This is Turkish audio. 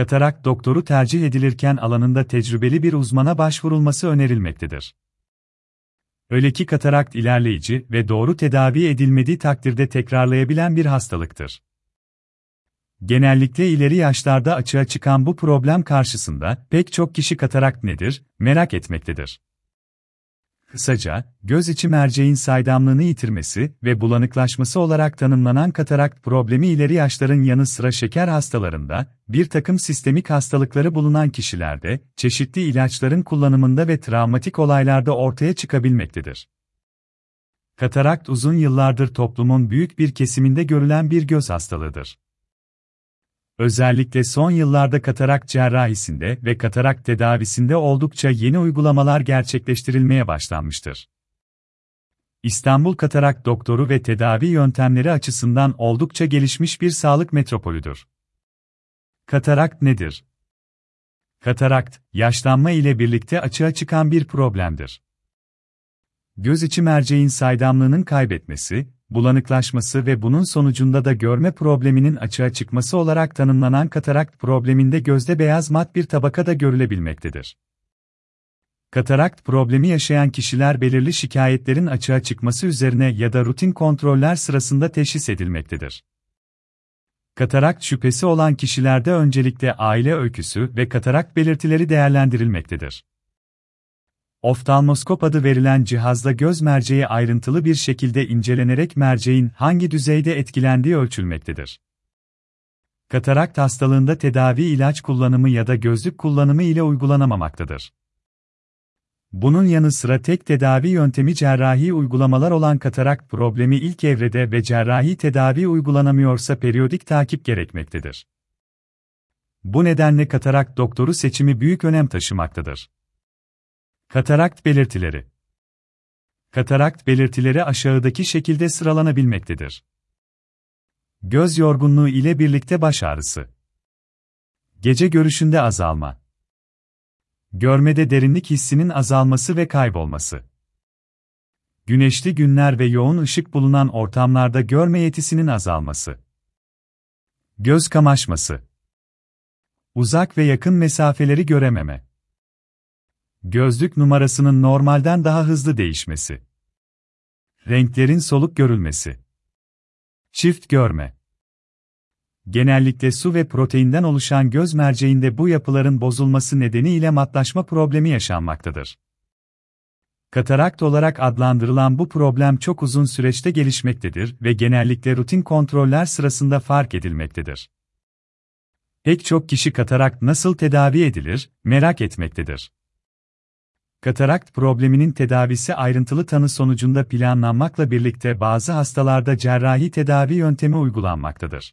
Katarak doktoru tercih edilirken alanında tecrübeli bir uzmana başvurulması önerilmektedir. Öyle ki katarakt ilerleyici ve doğru tedavi edilmediği takdirde tekrarlayabilen bir hastalıktır. Genellikle ileri yaşlarda açığa çıkan bu problem karşısında pek çok kişi katarakt nedir merak etmektedir. Kısaca, göz içi merceğin saydamlığını yitirmesi ve bulanıklaşması olarak tanımlanan katarakt problemi ileri yaşların yanı sıra şeker hastalarında, bir takım sistemik hastalıkları bulunan kişilerde, çeşitli ilaçların kullanımında ve travmatik olaylarda ortaya çıkabilmektedir. Katarakt uzun yıllardır toplumun büyük bir kesiminde görülen bir göz hastalığıdır. Özellikle son yıllarda katarak cerrahisinde ve katarak tedavisinde oldukça yeni uygulamalar gerçekleştirilmeye başlanmıştır. İstanbul Katarak Doktoru ve tedavi yöntemleri açısından oldukça gelişmiş bir sağlık metropolüdür. Katarakt nedir? Katarakt, yaşlanma ile birlikte açığa çıkan bir problemdir. Göz içi merceğin saydamlığının kaybetmesi, bulanıklaşması ve bunun sonucunda da görme probleminin açığa çıkması olarak tanımlanan katarakt probleminde gözde beyaz mat bir tabaka da görülebilmektedir. Katarakt problemi yaşayan kişiler belirli şikayetlerin açığa çıkması üzerine ya da rutin kontroller sırasında teşhis edilmektedir. Katarakt şüphesi olan kişilerde öncelikle aile öyküsü ve katarakt belirtileri değerlendirilmektedir. Oftalmoskop adı verilen cihazda göz merceği ayrıntılı bir şekilde incelenerek merceğin hangi düzeyde etkilendiği ölçülmektedir. Katarakt hastalığında tedavi ilaç kullanımı ya da gözlük kullanımı ile uygulanamamaktadır. Bunun yanı sıra tek tedavi yöntemi cerrahi uygulamalar olan katarakt problemi ilk evrede ve cerrahi tedavi uygulanamıyorsa periyodik takip gerekmektedir. Bu nedenle katarakt doktoru seçimi büyük önem taşımaktadır. Katarakt belirtileri Katarakt belirtileri aşağıdaki şekilde sıralanabilmektedir. Göz yorgunluğu ile birlikte baş ağrısı. Gece görüşünde azalma. Görmede derinlik hissinin azalması ve kaybolması. Güneşli günler ve yoğun ışık bulunan ortamlarda görme yetisinin azalması. Göz kamaşması. Uzak ve yakın mesafeleri görememe. Gözlük numarasının normalden daha hızlı değişmesi. Renklerin soluk görülmesi. Çift görme. Genellikle su ve proteinden oluşan göz merceğinde bu yapıların bozulması nedeniyle matlaşma problemi yaşanmaktadır. Katarakt olarak adlandırılan bu problem çok uzun süreçte gelişmektedir ve genellikle rutin kontroller sırasında fark edilmektedir. Pek çok kişi katarakt nasıl tedavi edilir, merak etmektedir. Katarakt probleminin tedavisi ayrıntılı tanı sonucunda planlanmakla birlikte bazı hastalarda cerrahi tedavi yöntemi uygulanmaktadır.